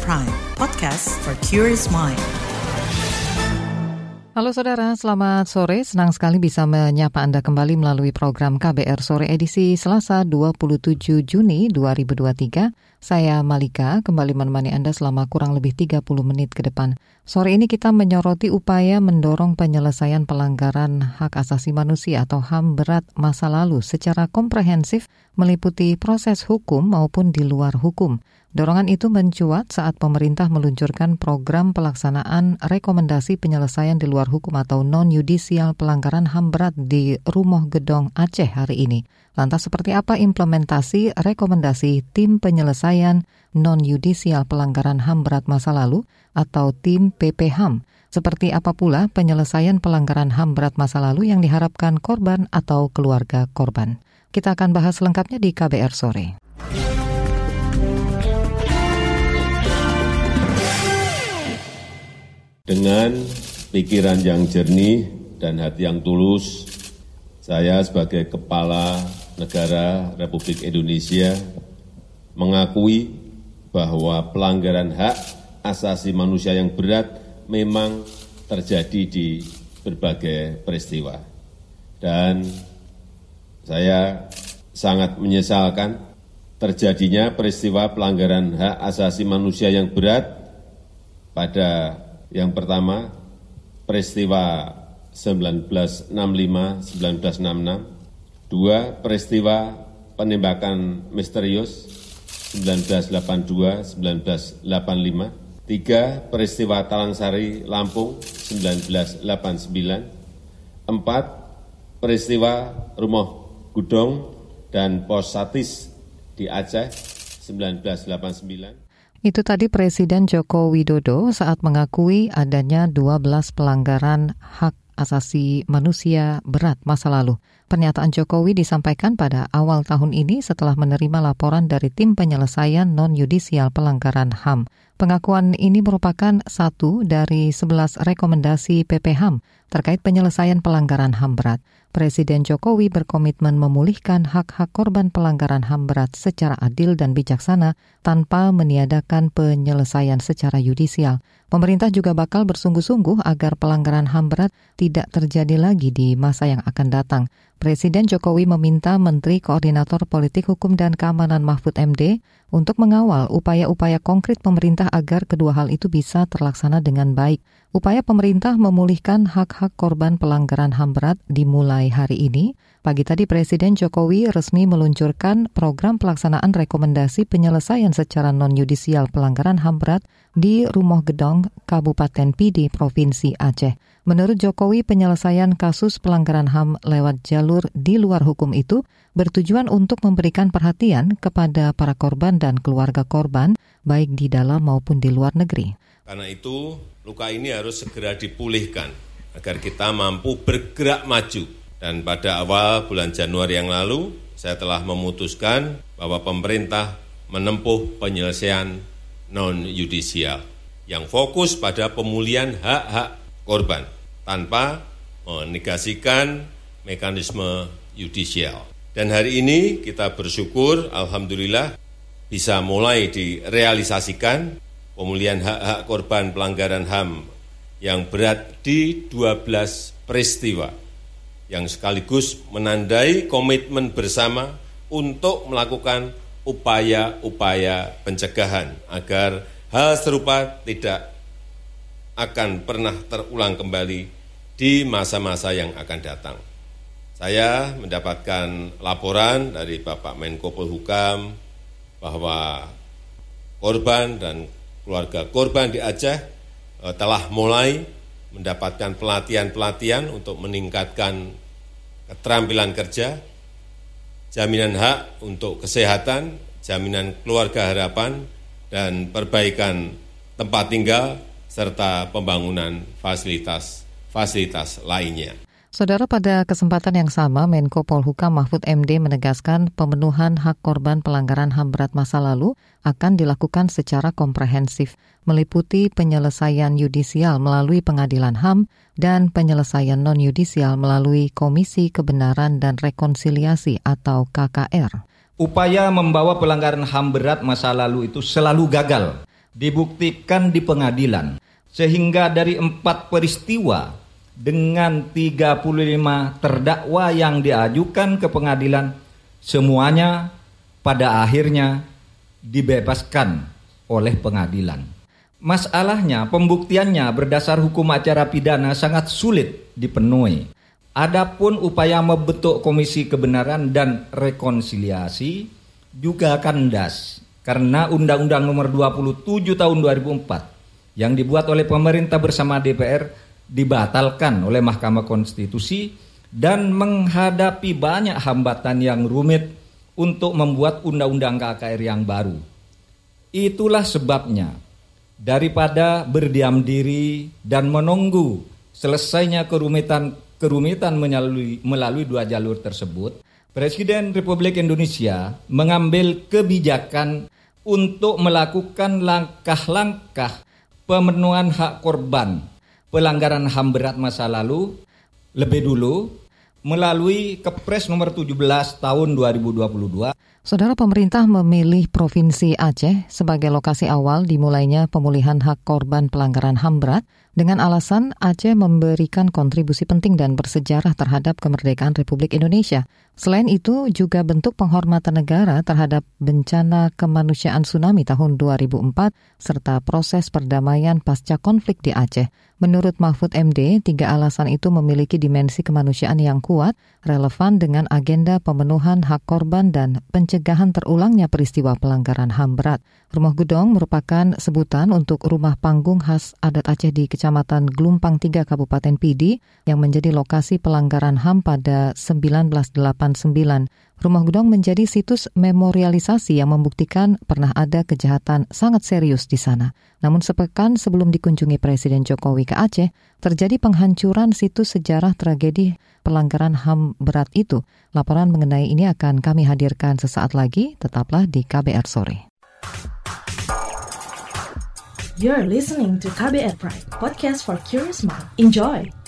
Prime, podcast for curious mind. Halo saudara, selamat sore. Senang sekali bisa menyapa Anda kembali melalui program KBR Sore edisi Selasa 27 Juni 2023. Saya Malika, kembali menemani Anda selama kurang lebih 30 menit ke depan. Sore ini kita menyoroti upaya mendorong penyelesaian pelanggaran hak asasi manusia atau HAM berat masa lalu secara komprehensif meliputi proses hukum maupun di luar hukum. Dorongan itu mencuat saat pemerintah meluncurkan program pelaksanaan rekomendasi penyelesaian di luar hukum atau non-yudisial pelanggaran HAM berat di Rumah Gedong Aceh hari ini. Lantas seperti apa implementasi rekomendasi tim penyelesaian non-yudisial pelanggaran HAM berat masa lalu atau tim PPHAM? Seperti apa pula penyelesaian pelanggaran HAM berat masa lalu yang diharapkan korban atau keluarga korban? Kita akan bahas lengkapnya di KBR sore. Dengan pikiran yang jernih dan hati yang tulus, saya sebagai Kepala Negara Republik Indonesia mengakui bahwa pelanggaran hak asasi manusia yang berat memang terjadi di berbagai peristiwa. Dan saya sangat menyesalkan terjadinya peristiwa pelanggaran hak asasi manusia yang berat pada yang pertama, peristiwa 1965-1966. Dua, peristiwa penembakan misterius 1982-1985. Tiga, peristiwa Talangsari, Lampung 1989. Empat, peristiwa Rumah Gudong dan Pos Satis di Aceh 1989. Itu tadi Presiden Joko Widodo saat mengakui adanya 12 pelanggaran hak asasi manusia berat masa lalu. Pernyataan Jokowi disampaikan pada awal tahun ini setelah menerima laporan dari tim penyelesaian non-yudisial pelanggaran HAM. Pengakuan ini merupakan satu dari 11 rekomendasi PPHAM terkait penyelesaian pelanggaran HAM berat. Presiden Jokowi berkomitmen memulihkan hak-hak korban pelanggaran HAM berat secara adil dan bijaksana tanpa meniadakan penyelesaian secara yudisial. Pemerintah juga bakal bersungguh-sungguh agar pelanggaran HAM berat tidak terjadi lagi di masa yang akan datang. Presiden Jokowi meminta Menteri Koordinator Politik Hukum dan Keamanan Mahfud MD untuk mengawal upaya-upaya konkret pemerintah agar kedua hal itu bisa terlaksana dengan baik. Upaya pemerintah memulihkan hak-hak korban pelanggaran HAM berat dimulai hari ini. Pagi tadi Presiden Jokowi resmi meluncurkan program pelaksanaan rekomendasi penyelesaian secara non-yudisial pelanggaran HAM berat di Rumah Gedong, Kabupaten Pidi, Provinsi Aceh. Menurut Jokowi, penyelesaian kasus pelanggaran HAM lewat jalur di luar hukum itu bertujuan untuk memberikan perhatian kepada para korban dan keluarga korban, baik di dalam maupun di luar negeri. Karena itu, luka ini harus segera dipulihkan agar kita mampu bergerak maju. Dan pada awal bulan Januari yang lalu, saya telah memutuskan bahwa pemerintah menempuh penyelesaian non-yudisial yang fokus pada pemulihan hak-hak korban tanpa menegasikan mekanisme yudisial. Dan hari ini kita bersyukur, Alhamdulillah, bisa mulai direalisasikan pemulihan hak-hak korban pelanggaran HAM yang berat di 12 peristiwa yang sekaligus menandai komitmen bersama untuk melakukan upaya-upaya pencegahan agar hal serupa tidak akan pernah terulang kembali di masa-masa yang akan datang. Saya mendapatkan laporan dari Bapak Menko Polhukam bahwa korban dan keluarga korban di Aceh eh, telah mulai mendapatkan pelatihan-pelatihan untuk meningkatkan keterampilan kerja, jaminan hak untuk kesehatan, jaminan keluarga harapan, dan perbaikan tempat tinggal serta pembangunan fasilitas-fasilitas lainnya. Saudara pada kesempatan yang sama, Menko Polhukam Mahfud MD menegaskan pemenuhan hak korban pelanggaran HAM berat masa lalu akan dilakukan secara komprehensif, meliputi penyelesaian yudisial melalui pengadilan HAM dan penyelesaian non-yudisial melalui Komisi Kebenaran dan Rekonsiliasi atau KKR. Upaya membawa pelanggaran HAM berat masa lalu itu selalu gagal dibuktikan di pengadilan. Sehingga dari empat peristiwa dengan 35 terdakwa yang diajukan ke pengadilan, semuanya pada akhirnya dibebaskan oleh pengadilan. Masalahnya, pembuktiannya berdasar hukum acara pidana sangat sulit dipenuhi. Adapun upaya membentuk komisi kebenaran dan rekonsiliasi juga kandas karena Undang-Undang Nomor 27 Tahun 2004 yang dibuat oleh pemerintah bersama DPR dibatalkan oleh Mahkamah Konstitusi dan menghadapi banyak hambatan yang rumit untuk membuat undang-undang KKR yang baru. Itulah sebabnya daripada berdiam diri dan menunggu selesainya kerumitan kerumitan melalui melalui dua jalur tersebut, Presiden Republik Indonesia mengambil kebijakan untuk melakukan langkah-langkah pemenuhan hak korban pelanggaran HAM berat masa lalu lebih dulu melalui Kepres nomor 17 tahun 2022 Saudara pemerintah memilih Provinsi Aceh sebagai lokasi awal dimulainya pemulihan hak korban pelanggaran HAM berat dengan alasan Aceh memberikan kontribusi penting dan bersejarah terhadap kemerdekaan Republik Indonesia. Selain itu, juga bentuk penghormatan negara terhadap bencana kemanusiaan tsunami tahun 2004 serta proses perdamaian pasca konflik di Aceh. Menurut Mahfud MD, tiga alasan itu memiliki dimensi kemanusiaan yang kuat, relevan dengan agenda pemenuhan hak korban dan pencegahan terulangnya peristiwa pelanggaran HAM berat. Rumah Gudong merupakan sebutan untuk rumah panggung khas adat Aceh di Kecamatan Gelumpang 3 Kabupaten Pidi yang menjadi lokasi pelanggaran HAM pada 1989. Rumah Gudong menjadi situs memorialisasi yang membuktikan pernah ada kejahatan sangat serius di sana. Namun sepekan sebelum dikunjungi Presiden Jokowi ke Aceh, terjadi penghancuran situs sejarah tragedi pelanggaran HAM berat itu. Laporan mengenai ini akan kami hadirkan sesaat lagi, tetaplah di KBR Sore. You're listening to KBR Pride, podcast for curious mind. Enjoy!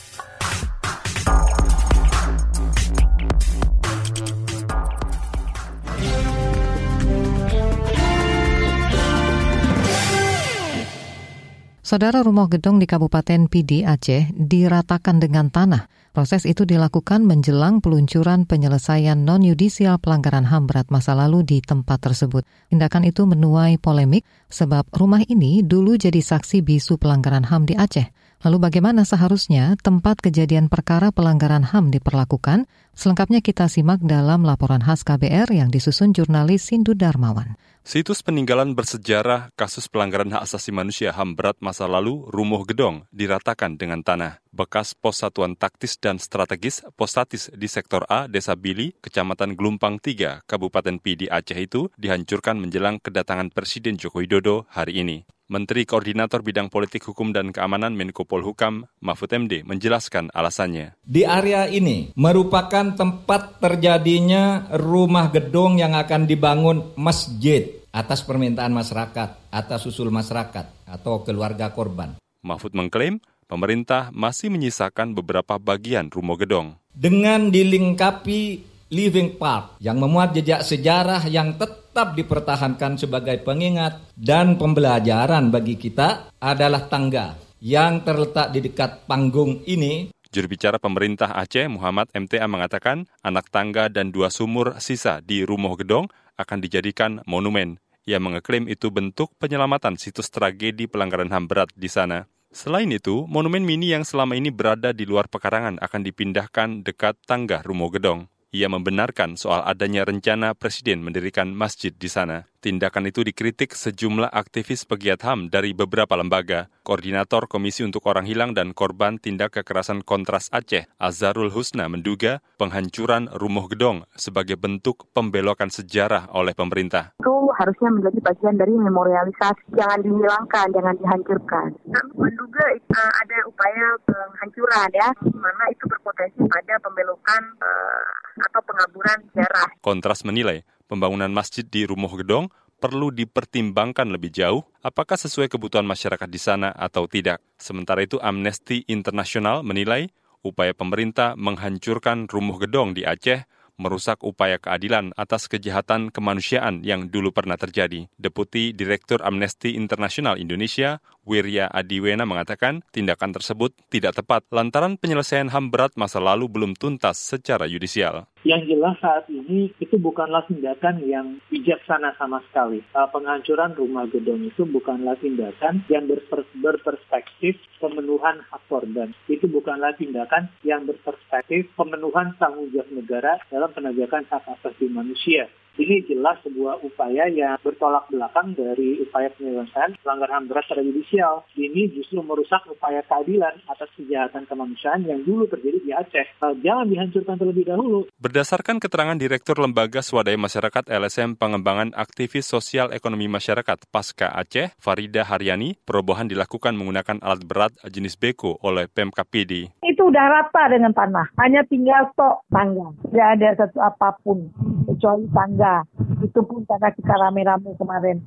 Saudara rumah gedung di Kabupaten Pidi, Aceh diratakan dengan tanah. Proses itu dilakukan menjelang peluncuran penyelesaian non-yudisial pelanggaran HAM berat masa lalu di tempat tersebut. Tindakan itu menuai polemik sebab rumah ini dulu jadi saksi bisu pelanggaran HAM di Aceh. Lalu bagaimana seharusnya tempat kejadian perkara pelanggaran HAM diperlakukan? Selengkapnya kita simak dalam laporan khas KBR yang disusun jurnalis Sindu Darmawan. Situs peninggalan bersejarah kasus pelanggaran hak asasi manusia HAM berat masa lalu Rumuh Gedong diratakan dengan tanah. Bekas pos satuan taktis dan strategis Postatis di sektor A, Desa Bili, Kecamatan Gelumpang 3, Kabupaten Pidi Aceh itu dihancurkan menjelang kedatangan Presiden Joko Widodo hari ini. Menteri Koordinator Bidang Politik Hukum dan Keamanan Menko Polhukam, Mahfud MD, menjelaskan alasannya. Di area ini merupakan tempat terjadinya rumah gedung yang akan dibangun masjid atas permintaan masyarakat, atas usul masyarakat atau keluarga korban. Mahfud mengklaim pemerintah masih menyisakan beberapa bagian rumah gedong. Dengan dilengkapi living park yang memuat jejak sejarah yang tetap tetap dipertahankan sebagai pengingat dan pembelajaran bagi kita adalah tangga yang terletak di dekat panggung ini Juru bicara pemerintah Aceh Muhammad MTA mengatakan anak tangga dan dua sumur sisa di Rumah Gedong akan dijadikan monumen. Ia mengeklaim itu bentuk penyelamatan situs tragedi pelanggaran HAM berat di sana. Selain itu, monumen mini yang selama ini berada di luar pekarangan akan dipindahkan dekat tangga Rumah Gedong. Ia membenarkan soal adanya rencana Presiden mendirikan masjid di sana. Tindakan itu dikritik sejumlah aktivis pegiat HAM dari beberapa lembaga. Koordinator Komisi untuk Orang Hilang dan Korban Tindak Kekerasan Kontras Aceh, Azharul Husna menduga penghancuran Rumah Gedong sebagai bentuk pembelokan sejarah oleh pemerintah. Itu harusnya menjadi bagian dari memorialisasi, jangan dihilangkan, jangan dihancurkan. Kami menduga uh, ada upaya penghancuran ya, di mana itu berpotensi pada pembelokan uh, atau pengaburan sejarah. Kontras menilai pembangunan masjid di Rumah Gedong perlu dipertimbangkan lebih jauh apakah sesuai kebutuhan masyarakat di sana atau tidak. Sementara itu Amnesty International menilai upaya pemerintah menghancurkan Rumah Gedong di Aceh merusak upaya keadilan atas kejahatan kemanusiaan yang dulu pernah terjadi. Deputi Direktur Amnesty International Indonesia, Wirya Adiwena mengatakan tindakan tersebut tidak tepat lantaran penyelesaian HAM berat masa lalu belum tuntas secara yudisial. Yang jelas saat ini itu bukanlah tindakan yang bijaksana sama sekali. Uh, penghancuran rumah gedung itu bukanlah tindakan yang berper berperspektif pemenuhan hak korban. Itu bukanlah tindakan yang berperspektif pemenuhan tanggung jawab negara dalam penegakan hak asasi manusia. Ini jelas sebuah upaya yang bertolak belakang dari upaya penyelesaian pelanggaran HAM berat secara judisial. Ini justru merusak upaya keadilan atas kejahatan kemanusiaan yang dulu terjadi di Aceh. Uh, jangan dihancurkan terlebih dahulu. Berdasarkan keterangan Direktur Lembaga Swadaya Masyarakat LSM Pengembangan Aktivis Sosial Ekonomi Masyarakat Pasca Aceh, Farida Haryani, perobohan dilakukan menggunakan alat berat jenis beko oleh Pemkap PD. Itu udah rata dengan tanah, hanya tinggal tok tangga. Tidak ada satu apa pun kecuali tangga. Itu pun karena kita rame-rame kemarin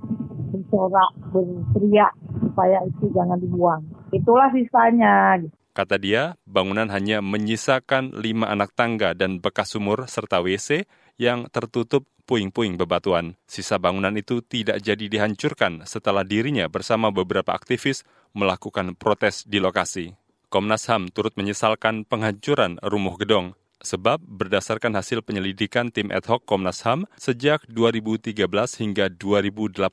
bersorak, berteriak supaya itu jangan dibuang. Itulah sisanya. Kata dia, bangunan hanya menyisakan lima anak tangga dan bekas sumur serta WC yang tertutup puing-puing bebatuan. Sisa bangunan itu tidak jadi dihancurkan setelah dirinya bersama beberapa aktivis melakukan protes di lokasi. Komnas HAM turut menyesalkan penghancuran rumah gedong Sebab berdasarkan hasil penyelidikan tim ad hoc Komnas HAM, sejak 2013 hingga 2018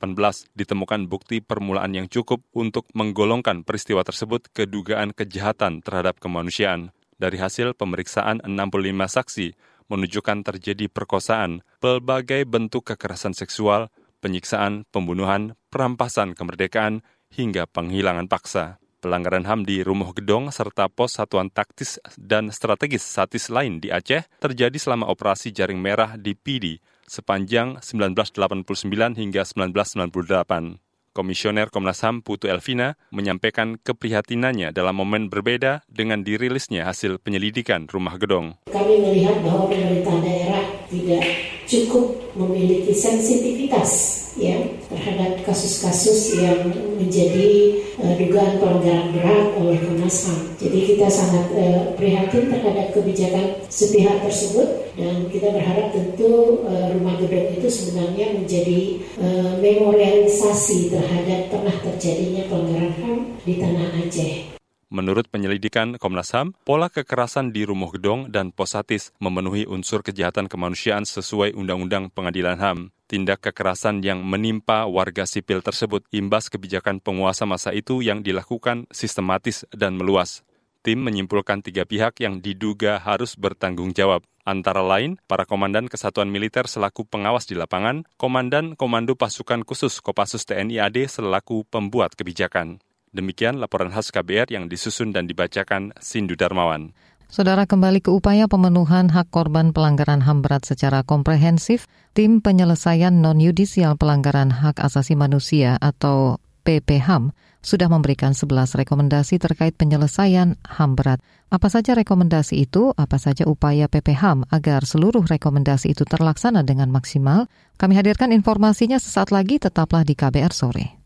ditemukan bukti permulaan yang cukup untuk menggolongkan peristiwa tersebut ke dugaan kejahatan terhadap kemanusiaan. Dari hasil pemeriksaan 65 saksi menunjukkan terjadi perkosaan, pelbagai bentuk kekerasan seksual, penyiksaan, pembunuhan, perampasan kemerdekaan, hingga penghilangan paksa. Pelanggaran HAM di Rumah Gedong serta pos satuan taktis dan strategis satis lain di Aceh terjadi selama operasi jaring merah di PD sepanjang 1989 hingga 1998. Komisioner Komnas HAM Putu Elvina menyampaikan keprihatinannya dalam momen berbeda dengan dirilisnya hasil penyelidikan Rumah Gedong. Kami melihat bahwa pemerintah daerah tidak cukup memiliki sensitivitas ya terhadap kasus-kasus yang menjadi uh, dugaan pelanggaran berat oleh Komnas HAM. Jadi kita sangat uh, prihatin terhadap kebijakan sepihak tersebut dan kita berharap tentu uh, rumah gedung itu sebenarnya menjadi uh, memorialisasi terhadap pernah terjadinya pelanggaran HAM di tanah Aceh. Menurut penyelidikan Komnas HAM, pola kekerasan di Rumah Gedong dan Posatis memenuhi unsur kejahatan kemanusiaan sesuai Undang-Undang Pengadilan HAM. Tindak kekerasan yang menimpa warga sipil tersebut imbas kebijakan penguasa masa itu yang dilakukan sistematis dan meluas. Tim menyimpulkan tiga pihak yang diduga harus bertanggung jawab, antara lain para komandan kesatuan militer selaku pengawas di lapangan, komandan Komando Pasukan Khusus Kopassus TNI AD selaku pembuat kebijakan. Demikian laporan khas KBR yang disusun dan dibacakan Sindu Darmawan. Saudara kembali ke upaya pemenuhan hak korban pelanggaran HAM berat secara komprehensif, tim penyelesaian non-yudisial pelanggaran hak asasi manusia atau PPHAM sudah memberikan 11 rekomendasi terkait penyelesaian HAM berat. Apa saja rekomendasi itu? Apa saja upaya PPHAM agar seluruh rekomendasi itu terlaksana dengan maksimal? Kami hadirkan informasinya sesaat lagi, tetaplah di KBR sore.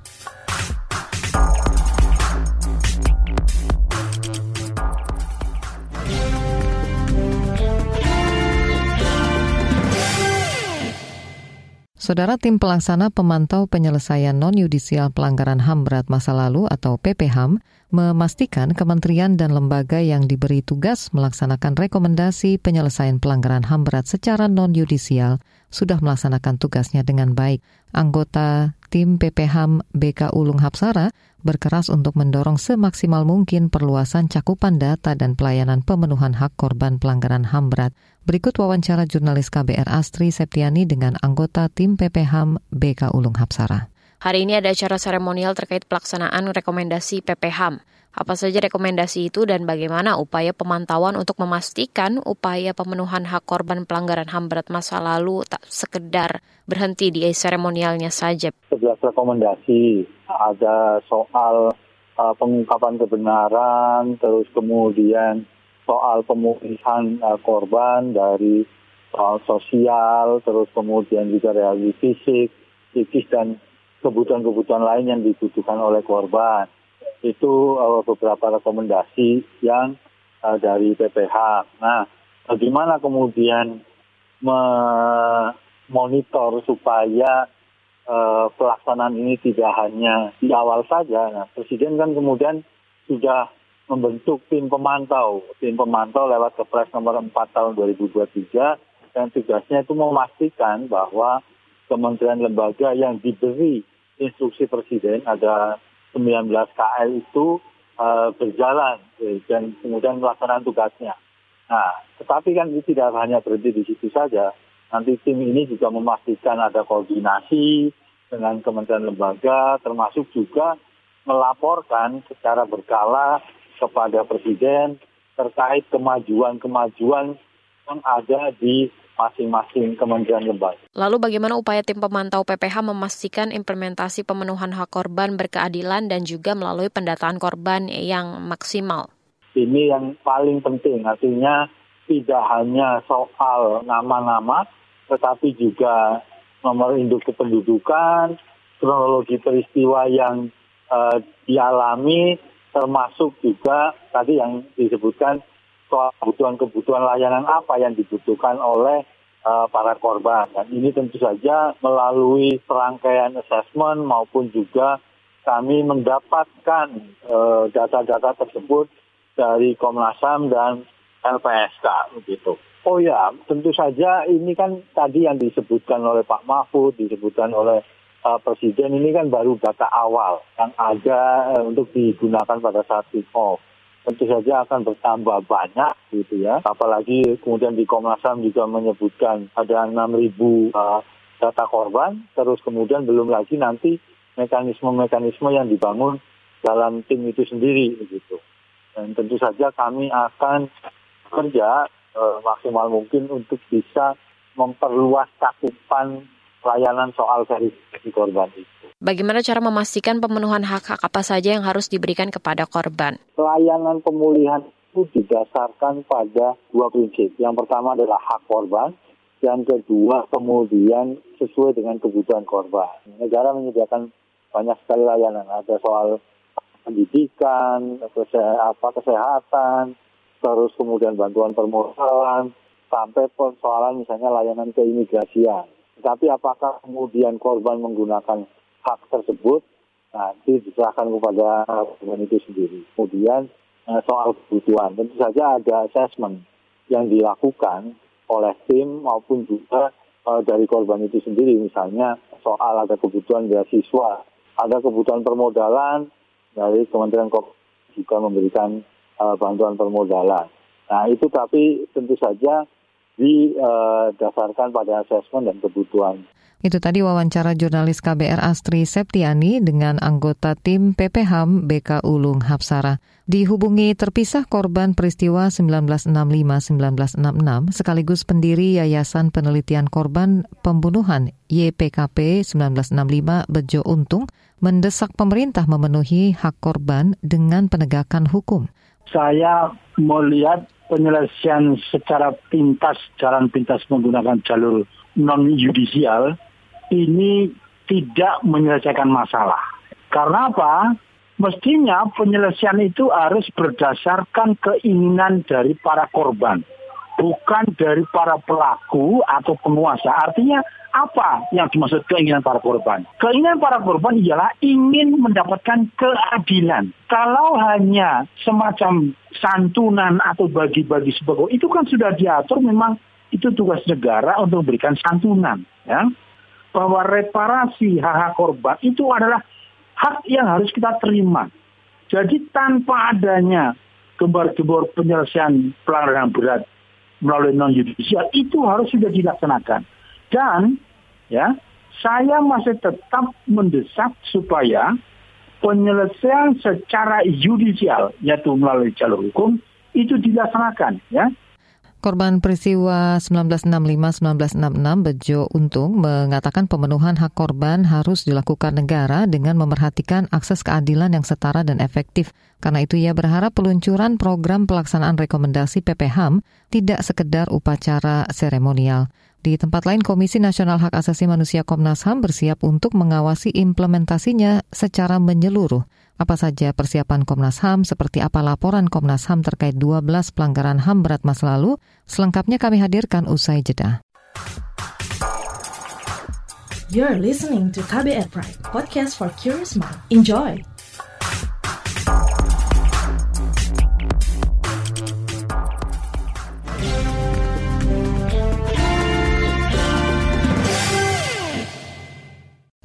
Saudara tim pelaksana pemantau penyelesaian non-yudisial pelanggaran HAM berat masa lalu atau PPHAM memastikan kementerian dan lembaga yang diberi tugas melaksanakan rekomendasi penyelesaian pelanggaran HAM berat secara non-yudisial sudah melaksanakan tugasnya dengan baik. Anggota tim PPHAM BK Ulung Hapsara berkeras untuk mendorong semaksimal mungkin perluasan cakupan data dan pelayanan pemenuhan hak korban pelanggaran HAM berat. Berikut wawancara jurnalis KBR Astri Septiani dengan anggota tim PPHAM BK Ulung Hapsara. Hari ini ada acara seremonial terkait pelaksanaan rekomendasi PPHAM. Apa saja rekomendasi itu dan bagaimana upaya pemantauan untuk memastikan upaya pemenuhan hak korban pelanggaran HAM berat masa lalu tak sekedar berhenti di seremonialnya saja. Sebelas rekomendasi ada soal uh, pengungkapan kebenaran, terus kemudian soal pemulihan uh, korban dari soal sosial, terus kemudian juga reaksi fisik, psikis dan kebutuhan-kebutuhan lain yang dibutuhkan oleh korban. Itu uh, beberapa rekomendasi yang uh, dari PPH. Nah, bagaimana kemudian memonitor supaya uh, pelaksanaan ini tidak hanya di awal saja. Nah, Presiden kan kemudian sudah membentuk tim pemantau, tim pemantau lewat Kepres nomor 4 tahun 2023 dan tugasnya itu memastikan bahwa kementerian lembaga yang diberi instruksi Presiden ada 19 KL itu uh, berjalan dan kemudian melaksanakan tugasnya. Nah, tetapi kan itu tidak hanya berhenti di situ saja. Nanti tim ini juga memastikan ada koordinasi dengan kementerian lembaga, termasuk juga melaporkan secara berkala kepada Presiden terkait kemajuan-kemajuan yang ada di masing-masing kementerian lembaga. Lalu bagaimana upaya tim pemantau PPH memastikan implementasi pemenuhan hak korban berkeadilan dan juga melalui pendataan korban yang maksimal? Ini yang paling penting, artinya tidak hanya soal nama-nama, tetapi juga nomor induk kependudukan, kronologi peristiwa yang uh, dialami, termasuk juga tadi yang disebutkan soal kebutuhan-kebutuhan layanan apa yang dibutuhkan oleh uh, para korban. Dan ini tentu saja melalui serangkaian assessment maupun juga kami mendapatkan uh, data-data tersebut dari Komnas HAM dan LPSK begitu. Oh ya, tentu saja ini kan tadi yang disebutkan oleh Pak Mahfud, disebutkan oleh uh, Presiden ini kan baru data awal yang ada uh, untuk digunakan pada saat kick off tentu saja akan bertambah banyak gitu ya. Apalagi kemudian di Komnas HAM juga menyebutkan ada 6.000 uh, data korban, terus kemudian belum lagi nanti mekanisme-mekanisme yang dibangun dalam tim itu sendiri gitu. Dan tentu saja kami akan kerja uh, maksimal mungkin untuk bisa memperluas cakupan layanan soal verifikasi korban itu. Bagaimana cara memastikan pemenuhan hak-hak apa saja yang harus diberikan kepada korban? Layanan pemulihan itu didasarkan pada dua prinsip. Yang pertama adalah hak korban, yang kedua kemudian sesuai dengan kebutuhan korban. Negara menyediakan banyak sekali layanan. Ada soal pendidikan, apa kesehatan, terus kemudian bantuan permodalan, sampai persoalan misalnya layanan keimigrasian. Tapi apakah kemudian korban menggunakan hak tersebut nanti diserahkan kepada korban itu sendiri. Kemudian eh, soal kebutuhan, tentu saja ada assessment yang dilakukan oleh tim maupun juga uh, dari korban itu sendiri. Misalnya soal ada kebutuhan beasiswa, ada kebutuhan permodalan dari Kementerian Kop juga memberikan uh, bantuan permodalan. Nah itu tapi tentu saja didasarkan pada asesmen dan kebutuhan. Itu tadi wawancara jurnalis KBR Astri Septiani dengan anggota tim PPHAM BK Ulung Hapsara. Dihubungi terpisah korban peristiwa 1965-1966 sekaligus pendiri Yayasan Penelitian Korban Pembunuhan YPKP 1965 Bejo Untung mendesak pemerintah memenuhi hak korban dengan penegakan hukum. Saya melihat penyelesaian secara pintas, jalan pintas menggunakan jalur non-yudisial ini tidak menyelesaikan masalah. Karena apa? Mestinya penyelesaian itu harus berdasarkan keinginan dari para korban, bukan dari para pelaku atau penguasa. Artinya apa yang dimaksud keinginan para korban? Keinginan para korban ialah ingin mendapatkan keadilan. Kalau hanya semacam santunan atau bagi-bagi sebagainya, itu kan sudah diatur memang itu tugas negara untuk memberikan santunan. Ya bahwa reparasi hak-hak korban itu adalah hak yang harus kita terima. Jadi tanpa adanya gembar-gembor penyelesaian pelanggaran berat melalui non judicial itu harus sudah dilaksanakan. Dan ya, saya masih tetap mendesak supaya penyelesaian secara judicial yaitu melalui jalur hukum itu dilaksanakan ya Korban peristiwa 1965-1966 Bejo Untung mengatakan pemenuhan hak korban harus dilakukan negara dengan memerhatikan akses keadilan yang setara dan efektif. Karena itu ia berharap peluncuran program pelaksanaan rekomendasi PPHAM tidak sekedar upacara seremonial. Di tempat lain, Komisi Nasional Hak Asasi Manusia Komnas HAM bersiap untuk mengawasi implementasinya secara menyeluruh. Apa saja persiapan Komnas HAM, seperti apa laporan Komnas HAM terkait 12 pelanggaran HAM berat masa lalu, selengkapnya kami hadirkan usai jeda. You're listening to KBR Pride, podcast for curious mind. Enjoy!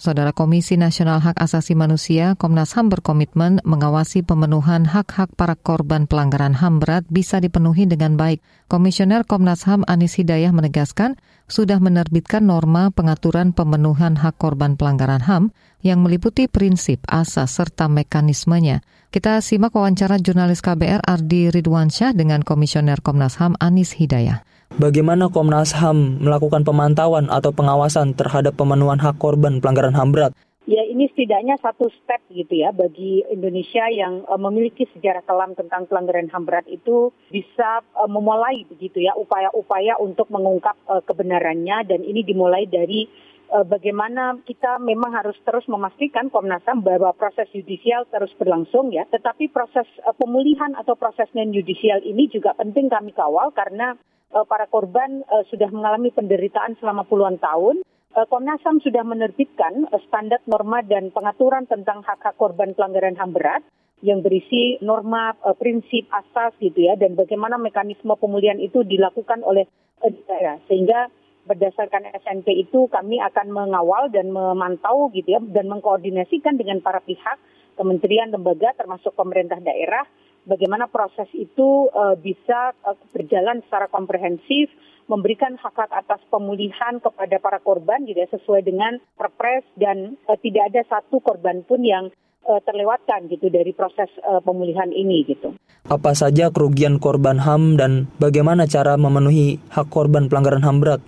Saudara Komisi Nasional Hak Asasi Manusia, Komnas HAM berkomitmen mengawasi pemenuhan hak-hak para korban pelanggaran HAM berat bisa dipenuhi dengan baik. Komisioner Komnas HAM Anis Hidayah menegaskan sudah menerbitkan norma pengaturan pemenuhan hak korban pelanggaran HAM yang meliputi prinsip, asas, serta mekanismenya. Kita simak wawancara jurnalis KBR Ardi Ridwansyah dengan Komisioner Komnas HAM Anis Hidayah. Bagaimana Komnas HAM melakukan pemantauan atau pengawasan terhadap pemenuhan hak korban pelanggaran HAM berat? Ya ini setidaknya satu step gitu ya bagi Indonesia yang uh, memiliki sejarah kelam tentang pelanggaran HAM berat itu bisa uh, memulai begitu ya upaya-upaya untuk mengungkap uh, kebenarannya dan ini dimulai dari bagaimana kita memang harus terus memastikan Komnas HAM bahwa proses yudisial terus berlangsung ya tetapi proses uh, pemulihan atau proses non yudisial ini juga penting kami kawal karena uh, para korban sudah mengalami penderitaan selama puluhan tahun. Komnas HAM sudah menerbitkan standar norma dan pengaturan tentang hak-hak korban pelanggaran HAM berat yang berisi norma, prinsip, asas gitu ya, dan bagaimana mekanisme pemulihan itu dilakukan oleh daerah. Sehingga berdasarkan SNP itu kami akan mengawal dan memantau gitu ya, dan mengkoordinasikan dengan para pihak, kementerian, lembaga, termasuk pemerintah daerah, bagaimana proses itu uh, bisa uh, berjalan secara komprehensif, memberikan hak-hak atas pemulihan kepada para korban gitu ya, sesuai dengan perpres dan uh, tidak ada satu korban pun yang terlewatkan gitu dari proses uh, pemulihan ini gitu. Apa saja kerugian korban HAM dan bagaimana cara memenuhi hak korban pelanggaran HAM berat?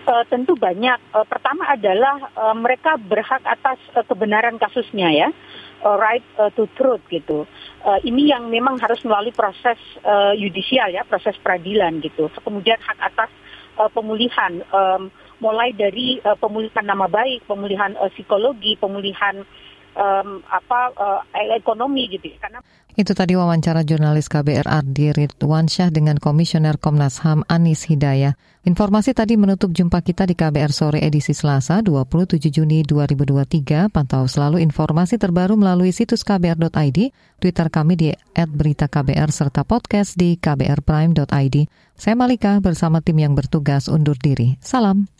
Uh, tentu banyak. Uh, pertama adalah uh, mereka berhak atas uh, kebenaran kasusnya ya uh, right uh, to truth gitu. Uh, ini yang memang harus melalui proses uh, yudisial ya, proses peradilan gitu. Kemudian hak atas uh, pemulihan, um, mulai dari uh, pemulihan nama baik, pemulihan uh, psikologi, pemulihan um, apa uh, ekonomi gitu. Karena itu tadi wawancara jurnalis KBR Ardi Ridwansyah dengan Komisioner Komnas HAM Anis Hidayah. Informasi tadi menutup jumpa kita di KBR Sore edisi Selasa 27 Juni 2023. Pantau selalu informasi terbaru melalui situs kbr.id, Twitter kami di @beritaKBR serta podcast di kbrprime.id. Saya Malika bersama tim yang bertugas undur diri. Salam.